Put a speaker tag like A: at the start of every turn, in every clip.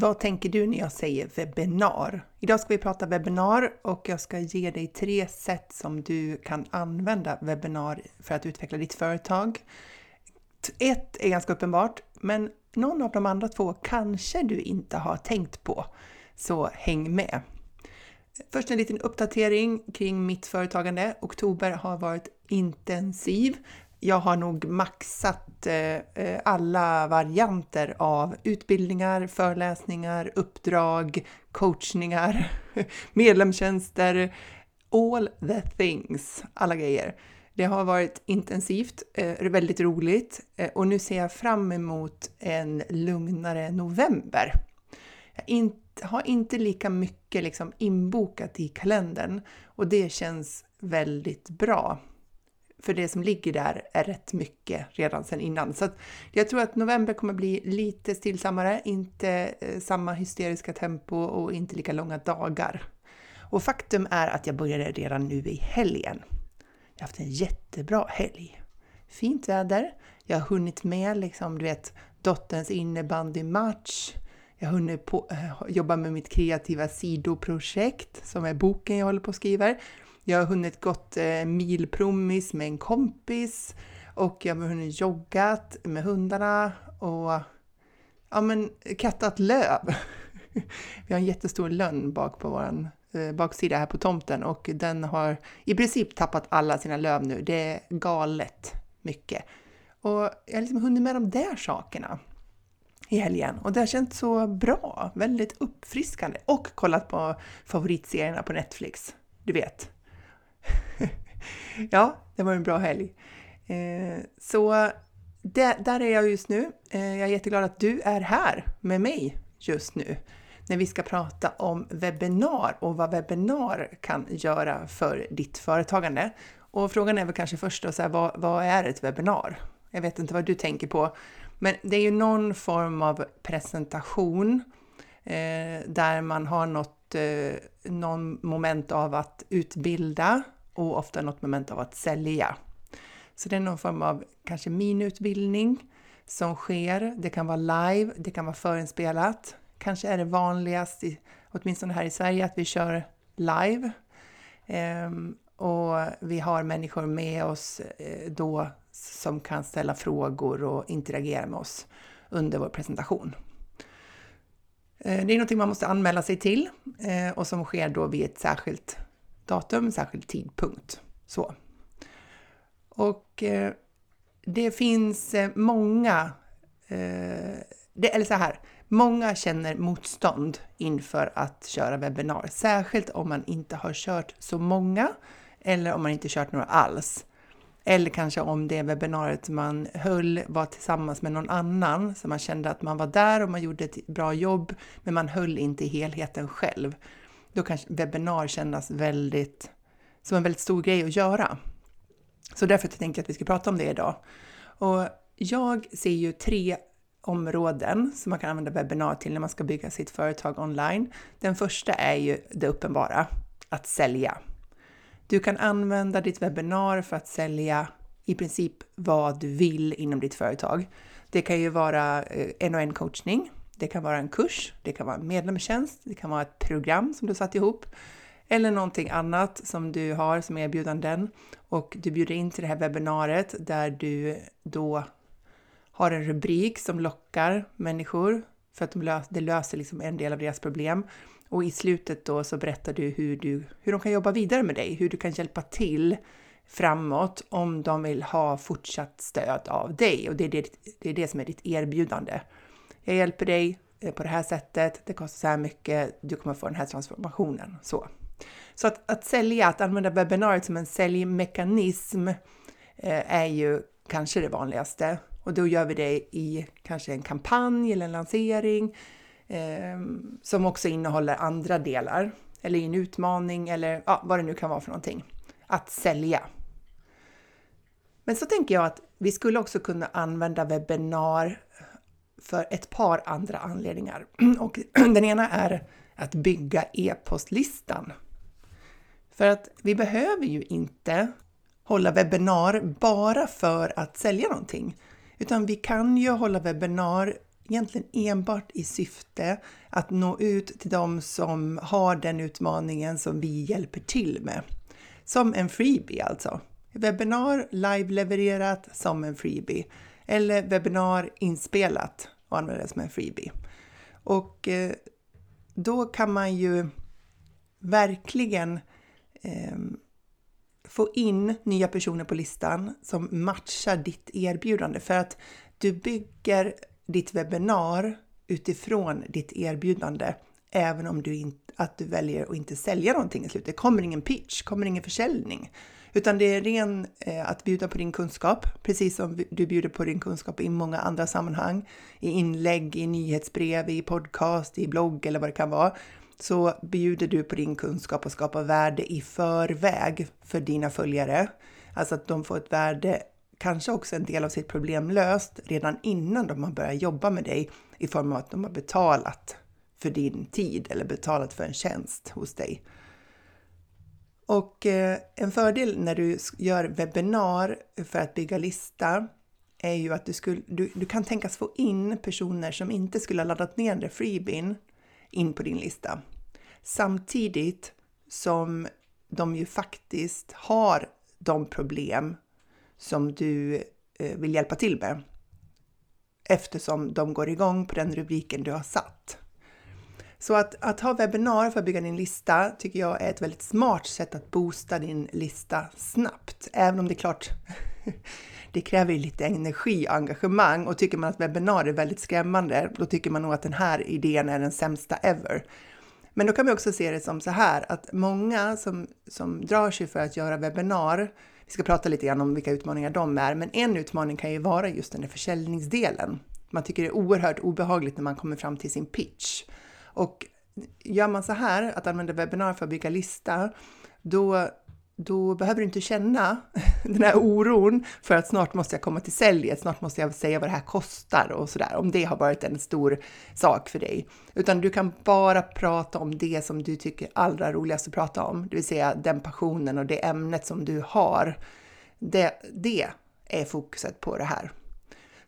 A: Vad tänker du när jag säger webbinar? Idag ska vi prata webbinar och jag ska ge dig tre sätt som du kan använda webbinar för att utveckla ditt företag. Ett är ganska uppenbart, men någon av de andra två kanske du inte har tänkt på. Så häng med! Först en liten uppdatering kring mitt företagande. Oktober har varit intensiv jag har nog maxat eh, eh, alla varianter av utbildningar, föreläsningar, uppdrag, coachningar, medlemstjänster, all the things, alla grejer. Det har varit intensivt, eh, väldigt roligt och nu ser jag fram emot en lugnare november. Jag har inte lika mycket liksom inbokat i kalendern och det känns väldigt bra för det som ligger där är rätt mycket redan sedan innan. Så jag tror att november kommer bli lite stillsammare, inte eh, samma hysteriska tempo och inte lika långa dagar. Och faktum är att jag började redan nu i helgen. Jag har haft en jättebra helg. Fint väder. Jag har hunnit med liksom, du vet, dotterns innebandymatch. Jag har hunnit på, eh, jobba med mitt kreativa sidoprojekt som är boken jag håller på att skriva. Jag har hunnit gått eh, milpromis med en kompis och jag har hunnit joggat med hundarna och ja, men kattat löv. Vi har en jättestor lönn bak på vår eh, baksida här på tomten och den har i princip tappat alla sina löv nu. Det är galet mycket. Och jag har liksom hunnit med de där sakerna i helgen och det har känts så bra, väldigt uppfriskande och kollat på favoritserierna på Netflix. Du vet, ja, det var en bra helg. Eh, så där, där är jag just nu. Eh, jag är jätteglad att du är här med mig just nu när vi ska prata om webbinar och vad webbinar kan göra för ditt företagande. Och frågan är väl kanske först då, så här, vad, vad är ett webbinar? Jag vet inte vad du tänker på, men det är ju någon form av presentation eh, där man har något, eh, någon moment av att utbilda och ofta något moment av att sälja. Så det är någon form av kanske miniutbildning som sker. Det kan vara live, det kan vara förinspelat. Kanske är det vanligast, i, åtminstone här i Sverige, att vi kör live. Ehm, och vi har människor med oss eh, då som kan ställa frågor och interagera med oss under vår presentation. Eh, det är någonting man måste anmäla sig till eh, och som sker då vid ett särskilt datum, särskild tidpunkt. Så. Och eh, det finns många, det, eller så här, många känner motstånd inför att köra webbinar, särskilt om man inte har kört så många eller om man inte kört några alls. Eller kanske om det webbinariet man höll var tillsammans med någon annan, så man kände att man var där och man gjorde ett bra jobb, men man höll inte i helheten själv då kan webbinar kännas väldigt, som en väldigt stor grej att göra. Så därför tänkte jag att vi ska prata om det idag. Och jag ser ju tre områden som man kan använda webbinar till när man ska bygga sitt företag online. Den första är ju det uppenbara, att sälja. Du kan använda ditt webbinar för att sälja i princip vad du vill inom ditt företag. Det kan ju vara en och en coachning, det kan vara en kurs, det kan vara en medlemstjänst, det kan vara ett program som du satt ihop eller någonting annat som du har som erbjudanden och du bjuder in till det här webbinariet där du då har en rubrik som lockar människor för att de löser, det löser liksom en del av deras problem. Och i slutet då så berättar du hur, du hur de kan jobba vidare med dig, hur du kan hjälpa till framåt om de vill ha fortsatt stöd av dig. Och det är det, det, är det som är ditt erbjudande jag hjälper dig eh, på det här sättet, det kostar så här mycket, du kommer få den här transformationen. Så, så att, att sälja, att använda webbinariet som en säljmekanism eh, är ju kanske det vanligaste. Och då gör vi det i kanske en kampanj eller en lansering Ehm, som också innehåller andra delar eller i en utmaning eller ja, vad det nu kan vara för någonting. att sälja. Men så tänker jag att vi skulle också kunna använda webbinar för ett par andra anledningar. Och den ena är att bygga e-postlistan. För att vi behöver ju inte hålla webbinar bara för att sälja någonting, utan vi kan ju hålla webbinar egentligen enbart i syfte att nå ut till de som har den utmaningen som vi hjälper till med. Som en freebie alltså. Webbinar live-levererat som en freebie eller webbinar inspelat och använda det som en freebie. Och eh, då kan man ju verkligen eh, få in nya personer på listan som matchar ditt erbjudande för att du bygger ditt webbinar utifrån ditt erbjudande även om du, inte, att du väljer att inte sälja någonting i slutet. Det kommer ingen pitch, kommer ingen försäljning. Utan det är ren eh, att bjuda på din kunskap, precis som du bjuder på din kunskap i många andra sammanhang. I inlägg, i nyhetsbrev, i podcast, i blogg eller vad det kan vara. Så bjuder du på din kunskap och skapar värde i förväg för dina följare. Alltså att de får ett värde, kanske också en del av sitt problem löst redan innan de har börjat jobba med dig i form av att de har betalat för din tid eller betalat för en tjänst hos dig. Och eh, en fördel när du gör webbinar för att bygga lista är ju att du, skulle, du, du kan tänkas få in personer som inte skulle ha laddat ner den freebin in på din lista. Samtidigt som de ju faktiskt har de problem som du eh, vill hjälpa till med. Eftersom de går igång på den rubriken du har satt. Så att, att ha webbinar för att bygga din lista tycker jag är ett väldigt smart sätt att boosta din lista snabbt. Även om det är klart, det kräver lite energi och engagemang och tycker man att webbinar är väldigt skrämmande, då tycker man nog att den här idén är den sämsta ever. Men då kan vi också se det som så här att många som, som drar sig för att göra webbinar, vi ska prata lite grann om vilka utmaningar de är, men en utmaning kan ju vara just den där försäljningsdelen. Man tycker det är oerhört obehagligt när man kommer fram till sin pitch och gör man så här, att använda webbinar för att bygga lista, då, då behöver du inte känna den här oron för att snart måste jag komma till säljet, snart måste jag säga vad det här kostar och sådär, om det har varit en stor sak för dig. Utan du kan bara prata om det som du tycker är allra roligast att prata om, det vill säga den passionen och det ämnet som du har. Det, det är fokuset på det här.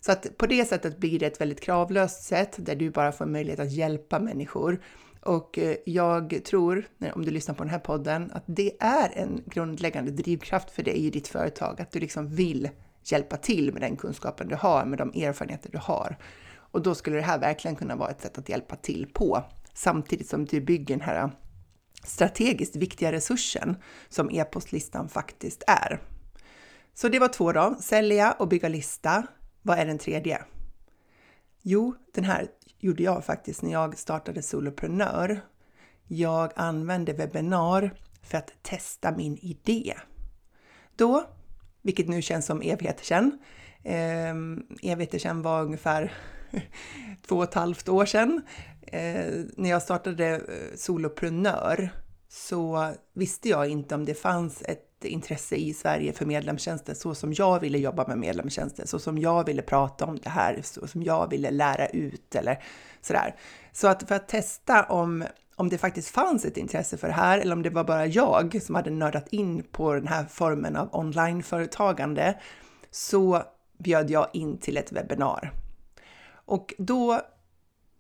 A: Så att på det sättet blir det ett väldigt kravlöst sätt där du bara får möjlighet att hjälpa människor. Och eh, jag tror, om du lyssnar på den här podden, att det är en grundläggande drivkraft för dig i ditt företag, att du liksom vill hjälpa till med den kunskapen du har, med de erfarenheter du har. Och då skulle det här verkligen kunna vara ett sätt att hjälpa till på, samtidigt som du bygger den här eh, strategiskt viktiga resursen som e-postlistan faktiskt är. Så det var två då, sälja och bygga lista. Vad är den tredje? Jo, den här gjorde jag faktiskt när jag startade Soloprenör. Jag använde webbinar för att testa min idé. Då, vilket nu känns som ehm, evigheter sedan, eh, evigheter sedan var ungefär två och ett halvt år sedan, eh, när jag startade eh, Soloprenör så visste jag inte om det fanns ett intresse i Sverige för medlemstjänster så som jag ville jobba med medlemstjänster, så som jag ville prata om det här, så som jag ville lära ut eller sådär. Så att för att testa om, om det faktiskt fanns ett intresse för det här eller om det var bara jag som hade nördat in på den här formen av onlineföretagande så bjöd jag in till ett webbinar. Och då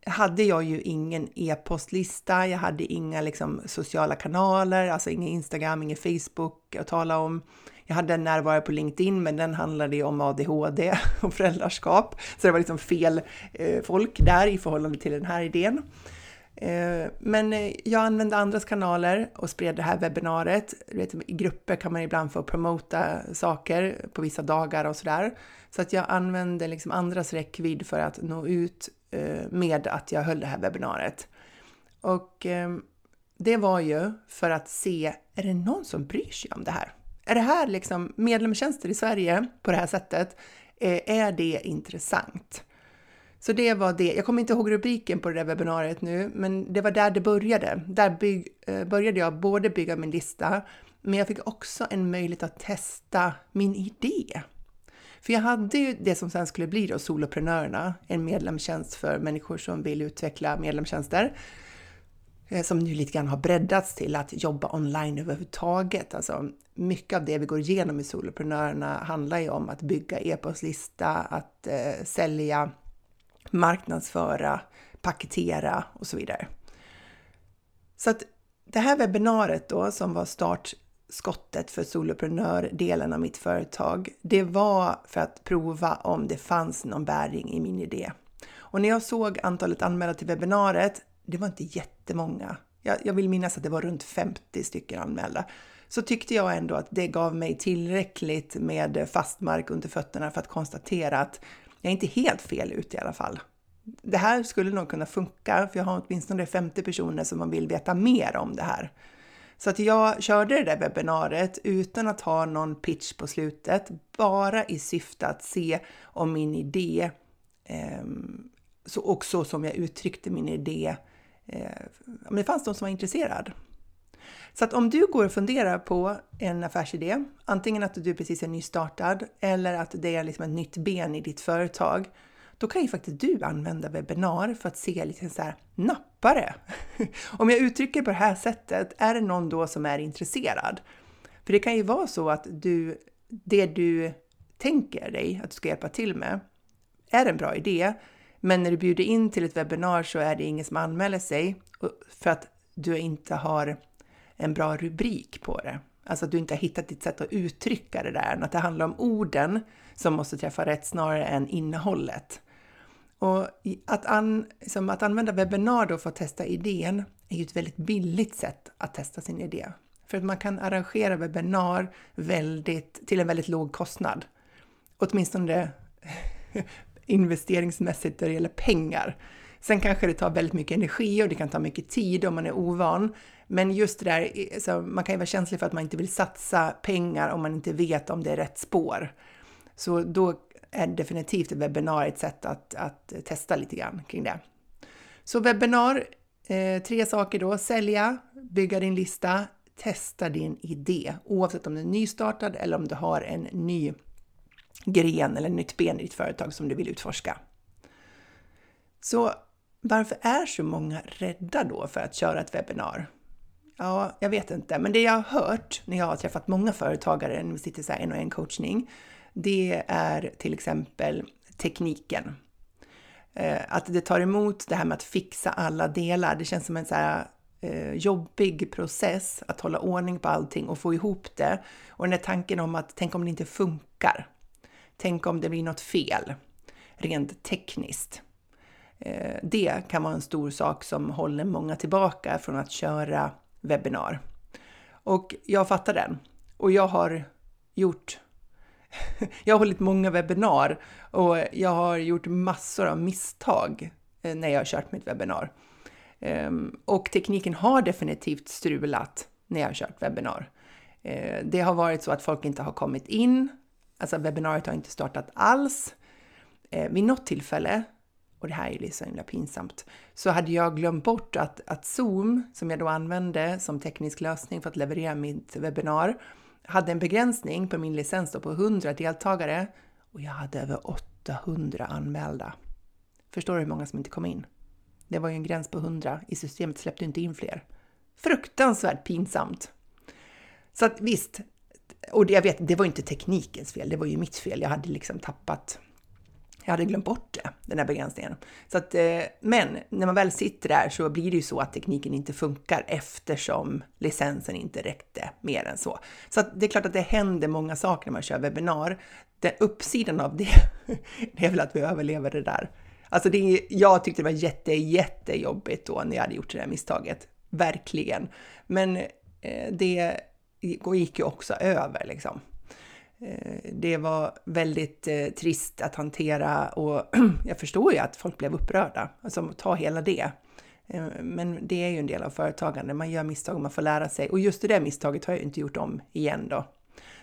A: hade jag ju ingen e-postlista, jag hade inga liksom, sociala kanaler, alltså ingen Instagram, ingen Facebook att tala om. Jag hade en närvaro på LinkedIn, men den handlade ju om ADHD och föräldraskap, så det var liksom fel eh, folk där i förhållande till den här idén. Eh, men eh, jag använde andras kanaler och spred det här webbinariet. I grupper kan man ibland få promota saker på vissa dagar och sådär. Så att jag använde liksom andras räckvidd för att nå ut Eh, med att jag höll det här webbinariet. Och ehm, det var ju för att se, är det någon som bryr sig om det här? Är det här liksom medlemstjänster i Sverige på det här sättet? Eh, är det intressant? Så det var det. Jag kommer inte ihåg rubriken på det där webbinariet nu, men det var där det började. Där bygg, eh, började jag både bygga min lista, men jag fick också en möjlighet att testa min idé. För jag hade ju det som sen skulle bli då Soloprenörerna, en medlemstjänst för människor som vill utveckla medlemstjänster eh, som nu lite grann har breddats till att jobba online överhuvudtaget. Alltså mycket av det vi går igenom i Soloprenörerna handlar ju om att bygga e-postlista, att eh, sälja, marknadsföra, paketera och så vidare. Så att det här webbinariet då som var start startskottet för soloprenör-delen av mitt företag, det var för att prova om det fanns någon bäring i min idé. Och när jag såg antalet anmälda till webbinariet, det var inte jättemånga. Jag, jag vill minnas att det var runt 50 stycken anmälda. Så tyckte jag ändå att det gav mig tillräckligt med fast mark under fötterna för att konstatera att jag är inte helt fel ute i alla fall det här skulle nog kunna funka, för jag har åtminstone 50 personer som vill veta mer om det här. Så att jag körde det där webbinariet utan att ha någon pitch på slutet, bara i syfte att se om min idé, eh, så, och så som jag uttryckte min idé, eh, om det fanns någon som var intresserad. Så att om du går och funderar på en affärsidé, antingen att du precis är nystartad eller att det är liksom ett nytt ben i ditt företag, då kan ju faktiskt du använda webbinar för att se lite så här, nappare. Om jag uttrycker på det här sättet, är det någon då som är intresserad? För det kan ju vara så att du, det du tänker dig att du ska hjälpa till med är en bra idé, men när du bjuder in till ett webbinar så är det ingen som anmäler sig för att du inte har en bra rubrik på det. Alltså att du inte har hittat ditt sätt att uttrycka det där, att det handlar om orden som måste träffa rätt snarare än innehållet. Och att, an, liksom att använda webbinar då för att testa idén är ju ett väldigt billigt sätt att testa sin idé. För att man kan arrangera webbinar väldigt, till en väldigt låg kostnad. Åtminstone investeringsmässigt när det gäller pengar. Sen kanske det tar väldigt mycket energi och det kan ta mycket tid om man är ovan. Men just det där, så man kan ju vara känslig för att man inte vill satsa pengar om man inte vet om det är rätt spår. Så då är definitivt ett webbinar ett sätt att, att testa lite grann kring det. Så webbinar, eh, tre saker då. Sälja, bygga din lista, testa din idé. Oavsett om den är nystartad eller om du har en ny gren eller nytt ben i ditt företag som du vill utforska. Så varför är så många rädda då för att köra ett webbinar? Ja, jag vet inte, men det jag har hört när jag har träffat många företagare när vi sitter så här en och en coachning, det är till exempel tekniken. Eh, att det tar emot det här med att fixa alla delar. Det känns som en så här eh, jobbig process att hålla ordning på allting och få ihop det. Och den här tanken om att tänk om det inte funkar. Tänk om det blir något fel rent tekniskt. Eh, det kan vara en stor sak som håller många tillbaka från att köra webbinar. Och jag fattar den. Och jag har gjort jag har hållit många webbinar och jag har gjort massor av misstag eh, när jag har kört mitt webbinar. Ehm, och tekniken har definitivt strulat när jag har kört webbinar. Eh, det har varit så att folk inte har kommit in, alltså webbinariet har inte startat alls. Eh, vid något tillfälle, och det här är ju liksom så himla pinsamt, så hade jag glömt bort att, att Zoom, som jag då använde som teknisk lösning för att leverera mitt webbinar, hade en begränsning på min licens på 100 deltagare och jag hade över 800 anmälda. Förstår du hur många som inte kom in? Det var ju en gräns på 100. I systemet släppte inte in fler. Fruktansvärt pinsamt! Så att visst, och jag vet, det var inte teknikens fel, det var ju mitt fel. Jag hade liksom tappat jag hade glömt bort det, den här begränsningen. Så att, eh, men när man väl sitter där så blir det ju så att tekniken inte funkar eftersom licensen inte räckte mer än så. Så att det är klart att det händer många saker när man kör webbinar. Den uppsidan av det, det är väl att vi överlever det där. Alltså det, jag tyckte det var jätte, jättejobbigt då när jag hade gjort det där misstaget. Verkligen. Men eh, det gick ju också över liksom. Eh, det var väldigt eh, trist att hantera och jag förstår ju att folk blev upprörda. Alltså ta hela det. Eh, men det är ju en del av företagande. Man gör misstag och man får lära sig. Och just det där misstaget har jag inte gjort om igen då.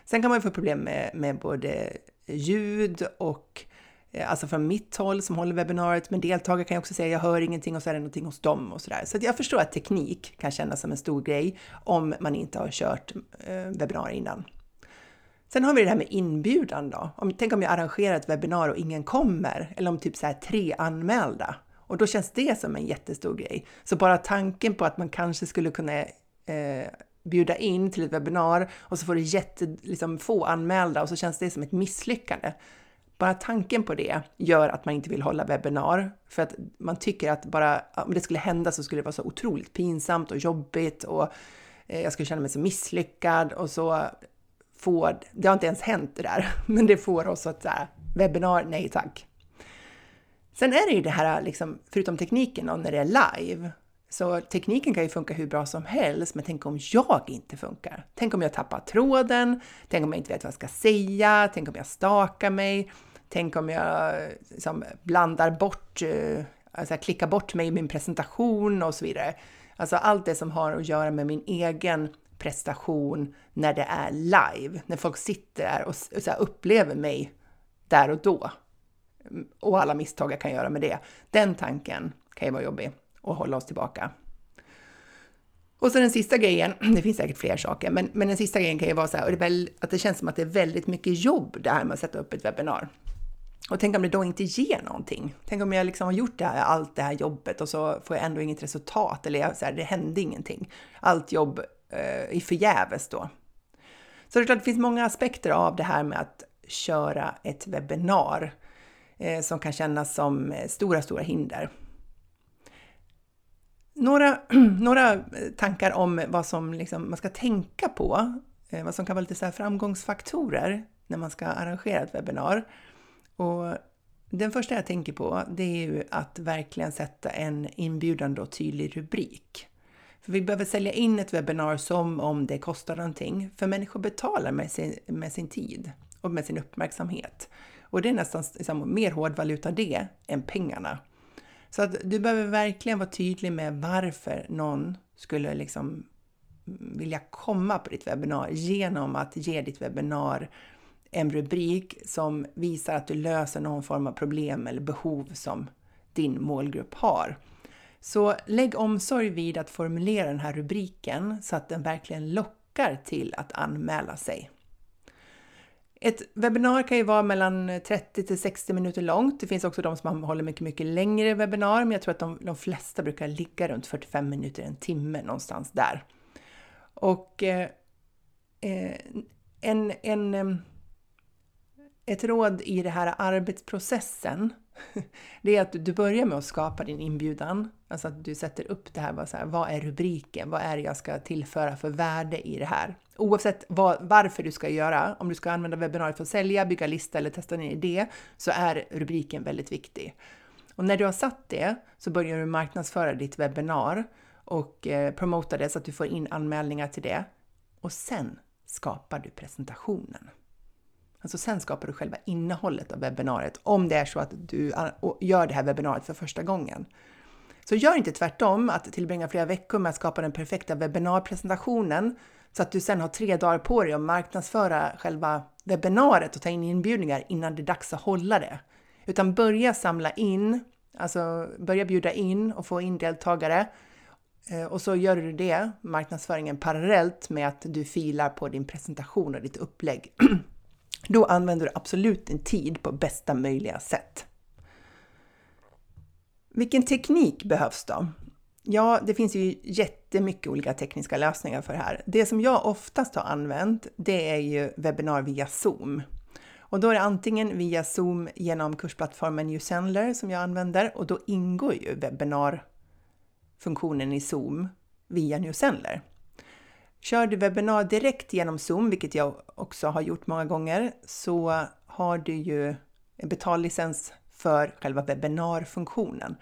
A: Sen kan man ju få problem med, med både ljud och alltså från mitt håll som håller webbinariet, men deltagare kan ju också säga jag hör ingenting och så är det någonting hos dem och sådär. Så jag förstår att teknik kan kännas som en stor grej om man inte har kört eh, webbinarier innan. Sen har vi det här med inbjudan då. Om, tänk om jag arrangerar ett webbinar och ingen kommer, eller om typ så här tre anmälda. Och då känns det som en jättestor grej. Så bara tanken på att man kanske skulle kunna eh, bjuda in till ett webbinar och så får du jätte, liksom, få anmälda och så känns det som ett misslyckande. Bara tanken på det gör att man inte vill hålla webbinar för att man tycker att bara om det skulle hända så skulle det vara så otroligt pinsamt och jobbigt och eh, jag skulle känna mig så misslyckad och så får, det har inte ens hänt det där, men det får oss att säga webbinar, nej tack. Sen är det ju det här, liksom, förutom tekniken, och när det är live, så tekniken kan ju funka hur bra som helst, men tänk om jag inte funkar? Tänk om jag tappar tråden? Tänk om jag inte vet vad jag ska säga? Tänk om jag stakar mig? Tänk om jag liksom, blandar bort, alltså klickar bort mig i min presentation och så vidare. Alltså allt det som har att göra med min egen prestation när det är live, när folk sitter där och så upplever mig där och då. Mm, och alla misstag jag kan göra med det. Den tanken kan ju vara jobbig och hålla oss tillbaka. Och så den sista grejen, det finns säkert fler saker, men, men den sista grejen kan ju vara så här, att det känns som att det är väldigt mycket jobb det här med att sätta upp ett webbinar. Och tänk om det då inte ger någonting? Tänk om jag liksom har gjort det här, allt det här jobbet och så får jag ändå inget resultat eller jag, så här, det hände ingenting. Allt jobb eh, förgäves då. Så det är klart, det finns många aspekter av det här med att köra ett webbinar eh, som kan kännas som eh, stora, stora hinder. Några, några eh, tankar om vad som liksom man ska tänka på, eh, vad som kan vara lite så framgångsfaktorer när man ska arrangera ett webbinar. Och den första jag tänker på, det är ju att verkligen sätta en inbjudande och tydlig rubrik. För vi behöver sälja in ett webbinar som om det kostar någonting, för människor betalar med sin, med sin tid och med sin uppmärksamhet. Och det är nästan liksom, mer hårdvaluta det än pengarna. Så att du behöver verkligen vara tydlig med varför någon skulle liksom vilja komma på ditt webbinar genom att ge ditt webbinar en rubrik som visar att du löser någon form av problem eller behov som din målgrupp har. Så lägg omsorg vid att formulera den här rubriken så att den verkligen lockar till att anmäla sig. Ett webbinar kan ju vara mellan 30 till 60 minuter långt. Det finns också de som håller mycket, mycket längre webbinar, men jag tror att de, de flesta brukar ligga runt 45 minuter, en timme någonstans där. Och eh, eh en, en, ett råd i den här arbetsprocessen, det är att du börjar med att skapa din inbjudan. Alltså att du sätter upp det här, så här, vad är rubriken? Vad är det jag ska tillföra för värde i det här? Oavsett vad, varför du ska göra, om du ska använda webbinariet för att sälja, bygga lista eller testa en idé, så är rubriken väldigt viktig. Och när du har satt det så börjar du marknadsföra ditt webbinar och eh, promota det så att du får in anmälningar till det. Och sen skapar du presentationen. Alltså sen skapar du själva innehållet av webbinariet om det är så att du eh, gör det här webbinariet för första gången. Så gör inte tvärtom, att tillbringa flera veckor med att skapa den perfekta webbinarpresentationen så att du sen har tre dagar på dig att marknadsföra själva webbinariet och ta in inbjudningar innan det är dags att hålla det. Utan börja samla in, alltså börja bjuda in och få in deltagare eh, och så gör du det, marknadsföringen parallellt med att du filar på din presentation och ditt upplägg. Då använder du absolut din tid på bästa möjliga sätt. Vilken teknik behövs då? Ja, det finns ju jättemycket olika tekniska lösningar för det här. Det som jag oftast har använt, det är ju webbinar via Zoom. Och då är det antingen via Zoom genom kursplattformen Usendler som jag använder och då ingår ju webbinarfunktionen i Zoom via Newsendler. Kör du webbinar direkt genom Zoom, vilket jag också har gjort många gånger, så har du ju en betallicens för själva webbinarfunktionen.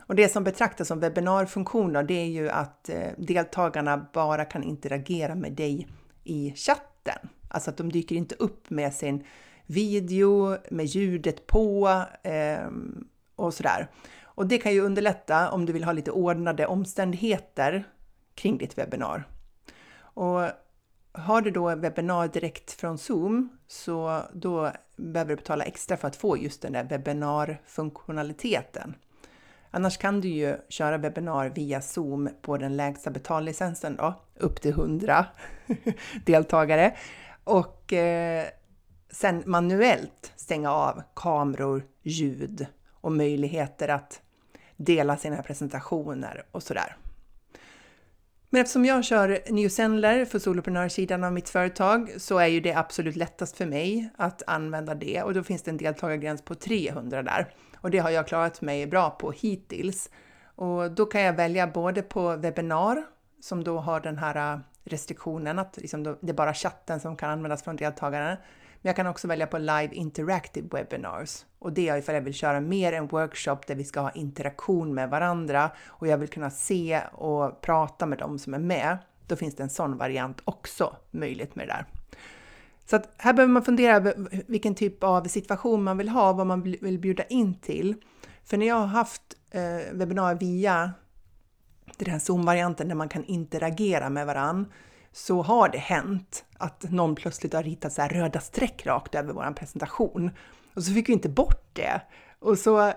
A: Och det som betraktas som webbinarfunktion då, det är ju att eh, deltagarna bara kan interagera med dig i chatten. Alltså att de dyker inte upp med sin video, med ljudet på eh, och sådär. Och det kan ju underlätta om du vill ha lite ordnade omständigheter kring ditt webbinar. Och har du då webbinar direkt från Zoom så då behöver du betala extra för att få just den där webbinarfunktionaliteten. Annars kan du ju köra webbinar via Zoom på den lägsta betallicensen då, upp till 100 deltagare. Och eh, sen manuellt stänga av kameror, ljud och möjligheter att dela sina presentationer och sådär. Men eftersom jag kör Newsendler för soloprenörsidan av mitt företag så är ju det absolut lättast för mig att använda det och då finns det en deltagargräns på 300 där. Och det har jag klarat mig bra på hittills. Och då kan jag välja både på webbinar som då har den här restriktionen att liksom det är bara chatten som kan användas från deltagarna. Men jag kan också välja på Live Interactive Webinars och det är ifall jag vill köra mer en workshop där vi ska ha interaktion med varandra och jag vill kunna se och prata med dem som är med. Då finns det en sån variant också möjligt med det där. Så att här behöver man fundera över vilken typ av situation man vill ha, vad man vill bjuda in till. För när jag har haft eh, webbinarier via den här Zoom-varianten där man kan interagera med varann så har det hänt att någon plötsligt har ritat så röda streck rakt över vår presentation. Och så fick vi inte bort det. Och så eh,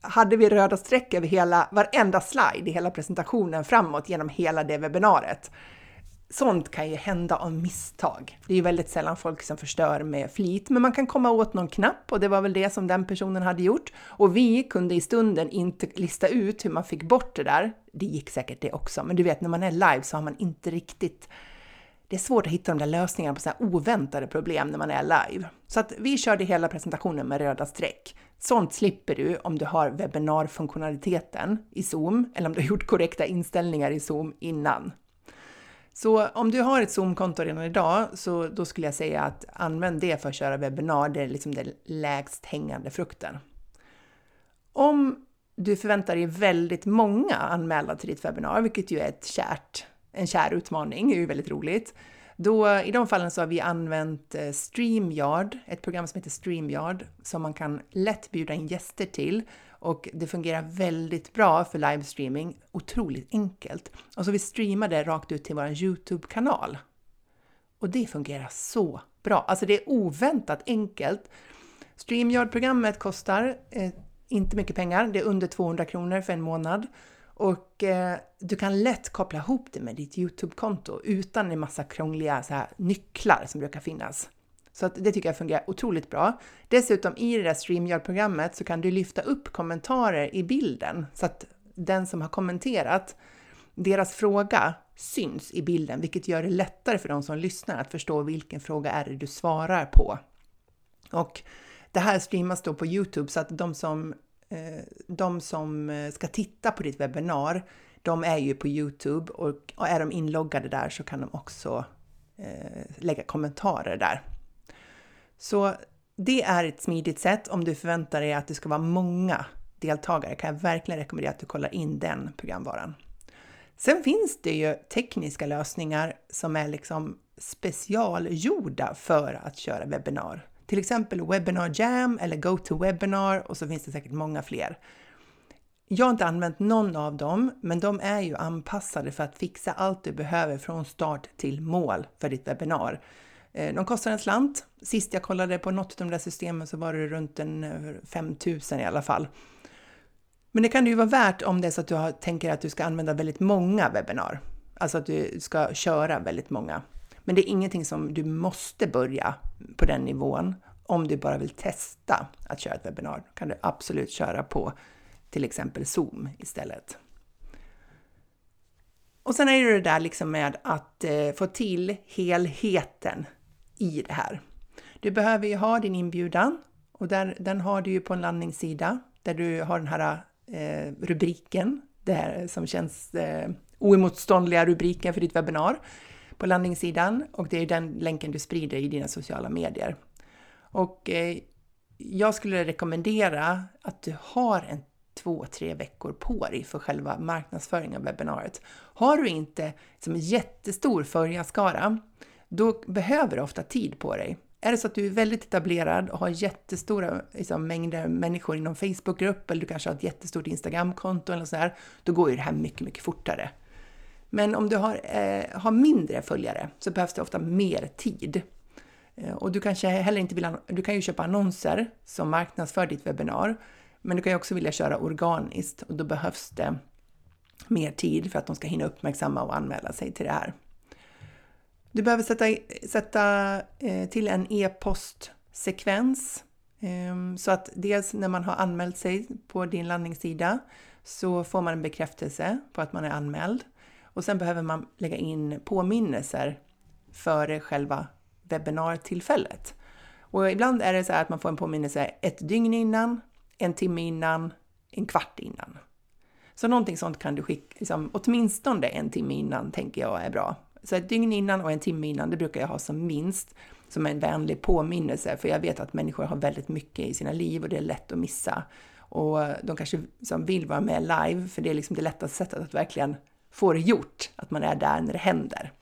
A: hade vi röda streck över hela, varenda slide i hela presentationen framåt genom hela det webbinariet. Sånt kan ju hända av misstag. Det är ju väldigt sällan folk som förstör med flit, men man kan komma åt någon knapp och det var väl det som den personen hade gjort. Och vi kunde i stunden inte lista ut hur man fick bort det där. Det gick säkert det också, men du vet när man är live så har man inte riktigt det är svårt att hitta de där lösningarna på så här oväntade problem när man är live. Så att vi körde hela presentationen med röda streck. Sånt slipper du om du har webbinarfunktionaliteten i Zoom eller om du har gjort korrekta inställningar i Zoom innan. Så om du har ett Zoom-konto redan idag så då skulle jag säga att använd det för att köra webbinar. Det är liksom den lägst hängande frukten. Om du förväntar dig väldigt många anmälda till ditt webbinar, vilket ju är ett kärt en kär utmaning, det är ju väldigt roligt. Då, I de fallen så har vi använt eh, StreamYard, ett program som heter StreamYard, som man kan lätt bjuda in gäster till. Och det fungerar väldigt bra för livestreaming, otroligt enkelt. Och så vi streamar det rakt ut till vår YouTube-kanal. Och det fungerar så bra. Alltså det är oväntat enkelt. StreamYard-programmet kostar eh, inte mycket pengar, det är under 200 kronor för en månad. Och eh, du kan lätt koppla ihop det med ditt Youtube-konto utan en massa krångliga så här, nycklar som brukar finnas. Så att det tycker jag fungerar otroligt bra. Dessutom i det där StreamYard-programmet så kan du lyfta upp kommentarer i bilden så att den som har kommenterat, deras fråga syns i bilden, vilket gör det lättare för de som lyssnar att förstå vilken fråga är det du svarar på. Och det här streamas då på Youtube så att de som eh, de som eh, ska titta på ditt webbinar, de är ju på Youtube och är de inloggade där så kan de också eh, lägga kommentarer där. Så det är ett smidigt sätt. Om du förväntar dig att det ska vara många deltagare kan jag verkligen rekommendera att du kollar in den programvaran. Sen finns det ju tekniska lösningar som är liksom specialgjorda för att köra webbinar. Till exempel Webinar Jam eller GoToWebinar och så finns det säkert många fler. Jag har inte använt någon av dem, men de är ju anpassade för att fixa allt du behöver från start till mål för ditt webbinar. Eh, de kostar en slant. Sist jag kollade på något av de där systemen så var det runt en eh, 5000 i alla fall. Men det kan det ju vara värt om det är så att du har, tänker att du ska använda väldigt många webbinar. Alltså att du ska köra väldigt många. Men det är ingenting som du måste börja på den nivån. Om du bara vill testa att köra ett webbinar kan du absolut köra på till exempel Zoom istället. Och sen är det det där liksom med att eh, få till helheten i det här. Du behöver ju ha din inbjudan och där, den har du ju på en landningssida där du har den här eh, rubriken, det här som känns eh, oemotståndliga rubriken för ditt webbinar på landningssidan och det är den länken du sprider i dina sociala medier. Och eh, jag skulle rekommendera att du har en två, tre veckor på dig för själva marknadsföringen av webbinariet. Har du inte som en jättestor följarskara, då behöver du ofta tid på dig. Är det så att du är väldigt etablerad och har jättestora liksom, mängder människor inom Facebookgrupp eller du kanske har ett jättestort Instagramkonto eller så här, då går ju det här mycket, mycket fortare. Men om du har, eh, har mindre följare så behövs det ofta mer tid. Eh, och du kanske heller inte vill, du kan ju köpa annonser som marknadsför ditt webbinar, men du kan ju också vilja köra organiskt och då behövs det mer tid för att de ska hinna uppmärksamma och anmäla sig till det här. Du behöver sätta, sätta eh, till en e-postsekvens ehm, så att dels när man har anmält sig på din landningssida så får man en bekräftelse på att man är anmäld och sen behöver man lägga in påminnelser före själva webbinartillfället. Och ibland är det så här att man får en påminnelse ett dygn innan, en timme innan, en kvart innan. Så någonting sånt kan du skicka, liksom, åtminstone en timme innan tänker jag är bra. Så ett dygn innan och en timme innan, det brukar jag ha som minst, som en vänlig påminnelse, för jag vet att människor har väldigt mycket i sina liv och det är lätt att missa. Och de kanske som vill vara med live, för det är liksom det lättaste sättet att verkligen få det gjort, att man är där när det händer.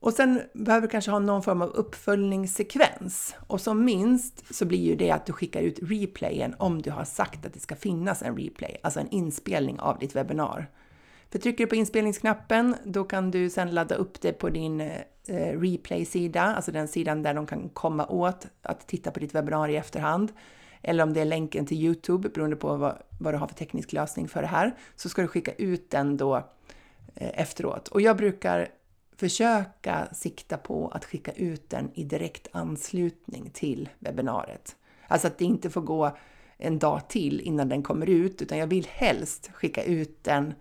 A: Och sen behöver du kanske ha någon form av uppföljningssekvens. Och som minst så blir ju det att du skickar ut replayen om du har sagt att det ska finnas en replay, alltså en inspelning av ditt webbinar. För trycker du på inspelningsknappen, då kan du sedan ladda upp det på din eh, replay-sida, alltså den sidan där de kan komma åt att titta på ditt webbinar i efterhand. Eller om det är länken till Youtube, beroende på vad, vad du har för teknisk lösning för det här, så ska du skicka ut den då eh, efteråt. Och jag brukar försöka sikta på att skicka ut den i direkt anslutning till webbinariet. Alltså att det inte får gå en dag till innan den kommer ut, utan jag vill helst skicka ut den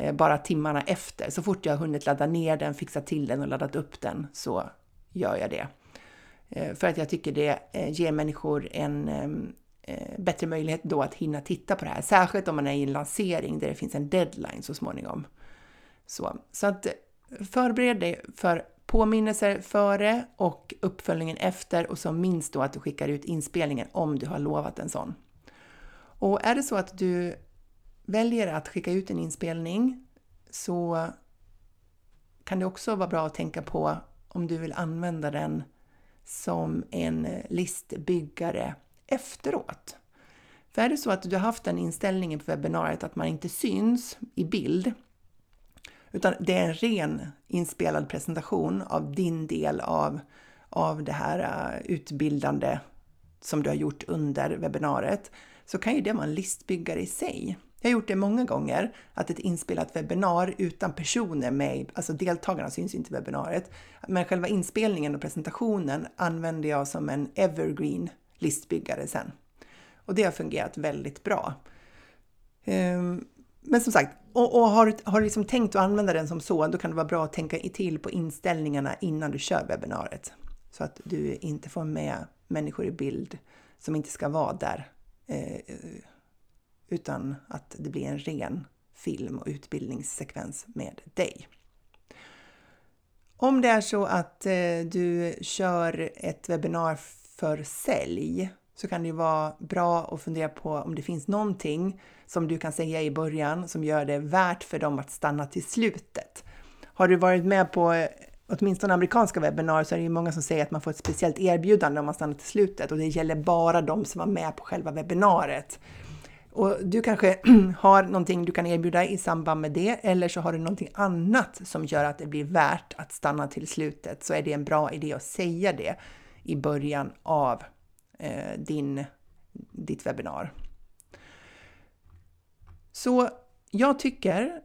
A: Eh, bara timmarna efter. Så fort jag har hunnit ladda ner den, fixa till den och laddat upp den så gör jag det. Eh, för att jag tycker det eh, ger människor en ehm, bättre möjlighet då att hinna titta på det här, särskilt om man är i en lansering där det finns en deadline så småningom. Så, så att förbered dig för påminnelser före och uppföljningen efter och så minst då att du skickar ut inspelningen om du har lovat en sån. Och är det så att du väljer att skicka ut en inspelning så kan det också vara bra att tänka på om du vill använda den som en listbyggare efteråt. För är det så att du har haft den inställningen på webbinariet att man inte syns i bild utan det är en ren inspelad presentation av din del av, av det här äh, utbildande som du har gjort under webbinariet, så kan ju det vara en listbyggare i sig. Jag har gjort det många gånger, att ett inspelat webbinar utan personer med, alltså deltagarna syns inte i webbinariet, men själva inspelningen och presentationen använder jag som en evergreen listbyggare sen. Och det har fungerat väldigt bra. Ehm, men som sagt, och, och har, har liksom tänkt att använda den som så, då kan det vara bra att tänka till på inställningarna innan du kör webbinariet. Så att du inte får med människor i bild som inte ska vara där. Eh, utan att det blir en ren film och utbildningssekvens med dig. Om det är så att eh, du kör ett webbinar för sälj så kan det vara bra att fundera på om det finns någonting som du kan säga i början som gör det värt för dem att stanna till slutet. Har du varit med på eh, åtminstone amerikanska webbinar så är det ju många som säger att man får ett speciellt erbjudande om man stannar till slutet och det gäller bara de som var med på själva webbinariet. Och du kanske har någonting du kan erbjuda i samband med det eller så har du någonting annat som gör att det blir värt att stanna till slutet så är det en bra idé att säga det i början av eh, din, ditt webbinar. Så jag tycker,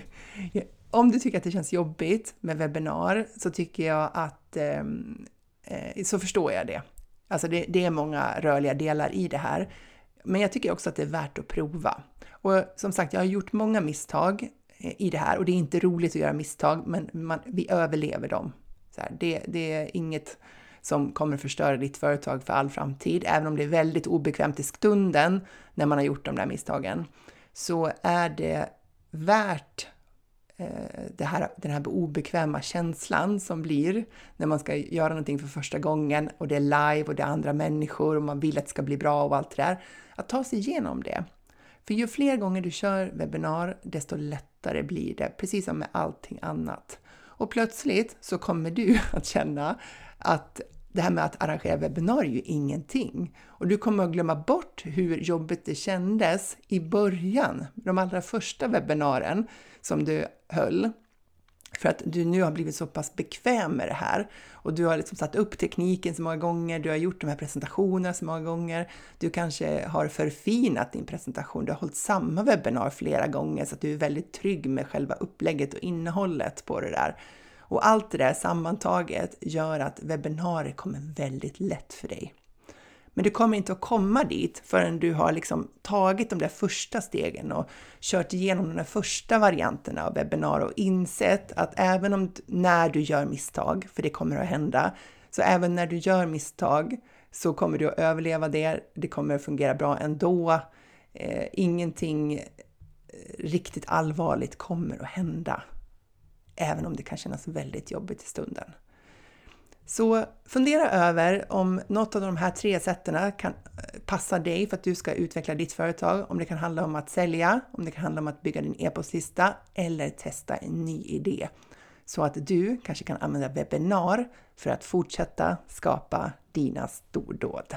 A: om du tycker att det känns jobbigt med webbinar så tycker jag att, ehm, eh, så förstår jag det. Alltså det, det, är många rörliga delar i det här. Men jag tycker också att det är värt att prova. Och som sagt, jag har gjort många misstag eh, i det här och det är inte roligt att göra misstag, men man, vi överlever dem. Så här, det, det är inget som kommer förstöra ditt företag för all framtid, även om det är väldigt obekvämt i stunden när man har gjort de där misstagen, så är det värt Eh, här, den här obekväma känslan som blir när man ska göra någonting för första gången och det är live och det är andra människor och man vill att det ska bli bra och allt det där. Att ta sig igenom det. För ju fler gånger du kör webbinar, desto lättare blir det, precis som med allting annat. Och plötsligt så kommer du att känna att det här med att arrangera webbinarier är ju ingenting. Och du kommer att glömma bort hur jobbigt det kändes i början, de allra första webbinaren som du höll. För att du nu har blivit så pass bekväm med det här och du har liksom satt upp tekniken så många gånger, du har gjort de här presentationerna så många gånger, du kanske har förfinat din presentation, du har hållit samma webbinar flera gånger så att du är väldigt trygg med själva upplägget och innehållet på det där. Och allt det där sammantaget gör att webbinarier kommer väldigt lätt för dig. Men du kommer inte att komma dit förrän du har liksom tagit de där första stegen och kört igenom de där första varianterna av webbinar och insett att även om när du gör misstag, för det kommer att hända, så även när du gör misstag så kommer du att överleva det. Det kommer att fungera bra ändå. Eh, ingenting eh, riktigt allvarligt kommer att hända, även om det kan kännas väldigt jobbigt i stunden. Så fundera över om något av de här tre sätten kan eh, passa dig för att du ska utveckla ditt företag. Om det kan handla om att sälja, om det kan handla om att bygga din e-postlista eller testa en ny idé. Så att du kanske kan använda webbinar för att fortsätta skapa dina stordåd.